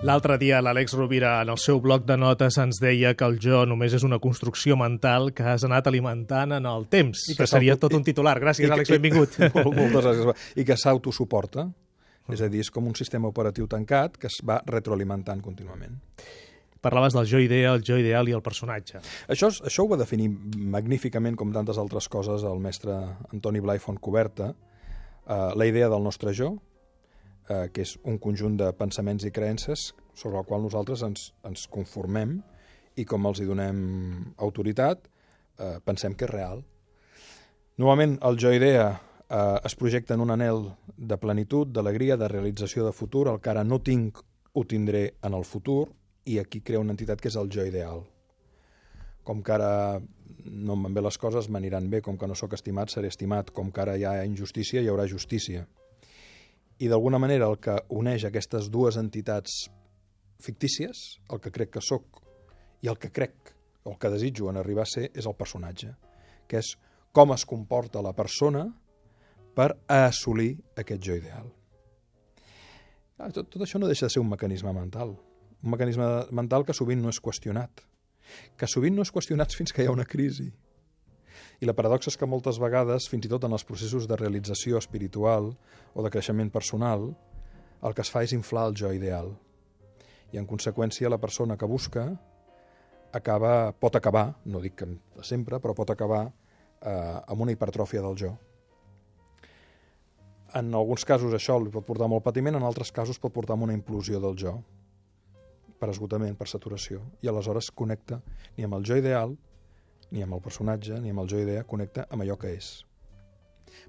L'altre dia l'Àlex Rovira en el seu bloc de notes ens deia que el jo només és una construcció mental que has anat alimentant en el temps. I que seria tot un titular. Gràcies, que, Àlex, benvingut. Moltes gràcies. I que s'autosuporta. És a dir, és com un sistema operatiu tancat que es va retroalimentant contínuament. Parlaves del jo idea, el jo ideal i el personatge. Això, això ho va definir magníficament, com tantes altres coses, el mestre Antoni Blai Fontcoberta, eh, la idea del nostre jo, eh, que és un conjunt de pensaments i creences sobre el qual nosaltres ens, ens conformem i com els hi donem autoritat, eh, pensem que és real. Normalment el jo idea eh, es projecta en un anel de plenitud, d'alegria, de realització de futur, el que ara no tinc ho tindré en el futur, i aquí crea una entitat que és el jo ideal. Com que ara no em van bé les coses, m'aniran bé, com que no sóc estimat, seré estimat, com que ara hi ha injustícia, hi haurà justícia. I d'alguna manera el que uneix aquestes dues entitats fictícies, el que crec que sóc i el que crec, o el que desitjo en arribar a ser, és el personatge, que és com es comporta la persona per assolir aquest jo ideal. Tot, tot això no deixa de ser un mecanisme mental, un mecanisme mental que sovint no és qüestionat, que sovint no és qüestionat fins que hi ha una crisi, i la paradoxa és que moltes vegades, fins i tot en els processos de realització espiritual o de creixement personal, el que es fa és inflar el jo ideal. I en conseqüència la persona que busca acaba, pot acabar, no dic que sempre, però pot acabar eh, amb una hipertròfia del jo. En alguns casos això li pot portar molt patiment, en altres casos pot portar a una implosió del jo, per esgotament, per saturació, i aleshores connecta ni amb el jo ideal ni amb el personatge, ni amb el jo idea, connecta amb allò que és.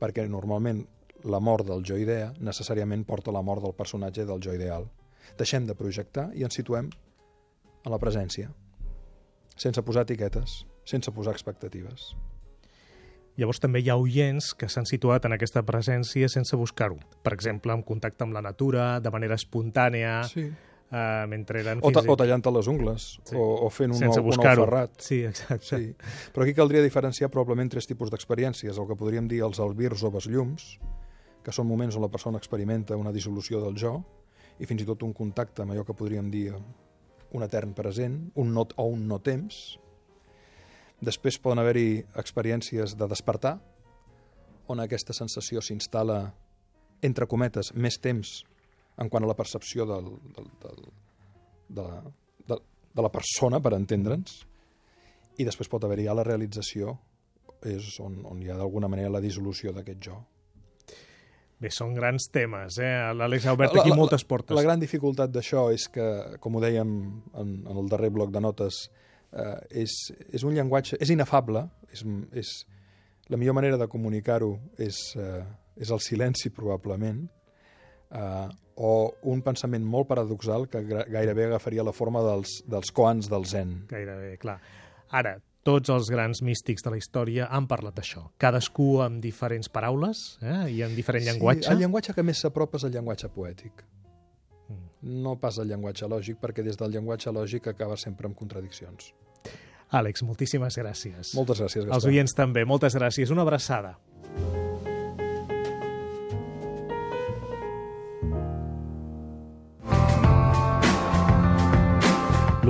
Perquè normalment la mort del jo idea necessàriament porta la mort del personatge del jo ideal. Deixem de projectar i ens situem en la presència, sense posar etiquetes, sense posar expectatives. Llavors també hi ha oients que s'han situat en aquesta presència sense buscar-ho. Per exemple, en contacte amb la natura, de manera espontània, sí uh, mentre eren o, ta, o tallant-te les ungles, sí. o, o fent un, Sense un ou ferrat. Sí, exacte. Sí. Però aquí caldria diferenciar probablement tres tipus d'experiències, el que podríem dir els albirs o besllums, que són moments on la persona experimenta una dissolució del jo, i fins i tot un contacte amb allò que podríem dir un etern present, un no, o un no temps. Després poden haver-hi experiències de despertar, on aquesta sensació s'instal·la, entre cometes, més temps en quant a la percepció del, del, del, de, la, de, de la persona, per entendre'ns, i després pot haver-hi ja la realització, és on, on hi ha d'alguna manera la dissolució d'aquest jo. Bé, són grans temes, eh? L'Àlex ha obert aquí la, moltes portes. La, la gran dificultat d'això és que, com ho dèiem en, en el darrer bloc de notes, eh, és, és un llenguatge, és inefable, és, és, la millor manera de comunicar-ho és, eh, és el silenci, probablement, eh, o un pensament molt paradoxal que gairebé agafaria la forma dels, dels koans del zen. Gairebé, clar. Ara, tots els grans místics de la història han parlat d'això. Cadascú amb diferents paraules eh? i amb diferent sí, llenguatge. el llenguatge que més s'apropa és el llenguatge poètic. Mm. No pas el llenguatge lògic, perquè des del llenguatge lògic acaba sempre amb contradiccions. Àlex, moltíssimes gràcies. Moltes gràcies, Gaspar. Els oients també, moltes gràcies. Una abraçada.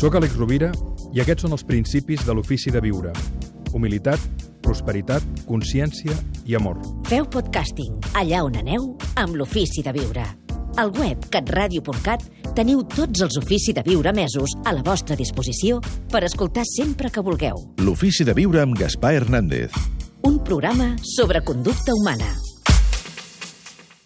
Soc Àlex Rovira i aquests són els principis de l'ofici de viure. Humilitat, prosperitat, consciència i amor. Feu podcasting allà on aneu amb l'ofici de viure. Al web catradio.cat teniu tots els ofici de viure mesos a la vostra disposició per escoltar sempre que vulgueu. L'ofici de viure amb Gaspar Hernández. Un programa sobre conducta humana.